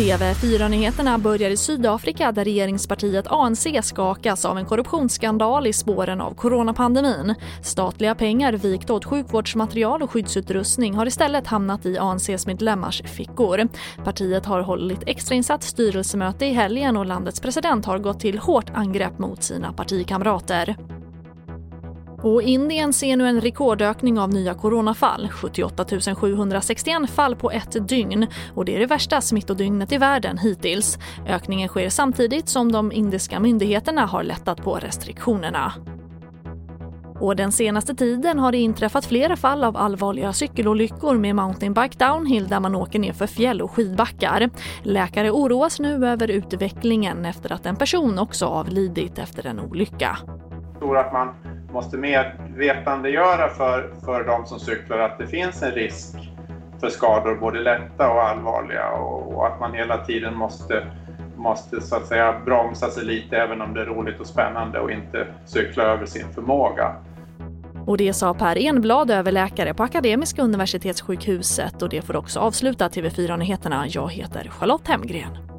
TV4-nyheterna börjar i Sydafrika där regeringspartiet ANC skakas av en korruptionsskandal i spåren av coronapandemin. Statliga pengar vikt åt sjukvårdsmaterial och skyddsutrustning har istället hamnat i ANCs medlemmars fickor. Partiet har hållit extrainsatt styrelsemöte i helgen och landets president har gått till hårt angrepp mot sina partikamrater. Och Indien ser nu en rekordökning av nya coronafall, 78 761 fall på ett dygn. Och det är det värsta smittodygnet i världen hittills. Ökningen sker samtidigt som de indiska myndigheterna har lättat på restriktionerna. Och den senaste tiden har det inträffat flera fall av allvarliga cykelolyckor med mountainbike downhill där man åker ner för fjäll och skidbackar. Läkare oroas nu över utvecklingen efter att en person också avlidit efter en olycka. Jag tror att man måste medvetandegöra för, för de som cyklar att det finns en risk för skador, både lätta och allvarliga och, och att man hela tiden måste, måste så att säga bromsa sig lite även om det är roligt och spännande och inte cykla över sin förmåga. Och det sa Per Enblad, överläkare på Akademiska universitetssjukhuset och det får också avsluta TV4 Nyheterna. Jag heter Charlotte Hemgren.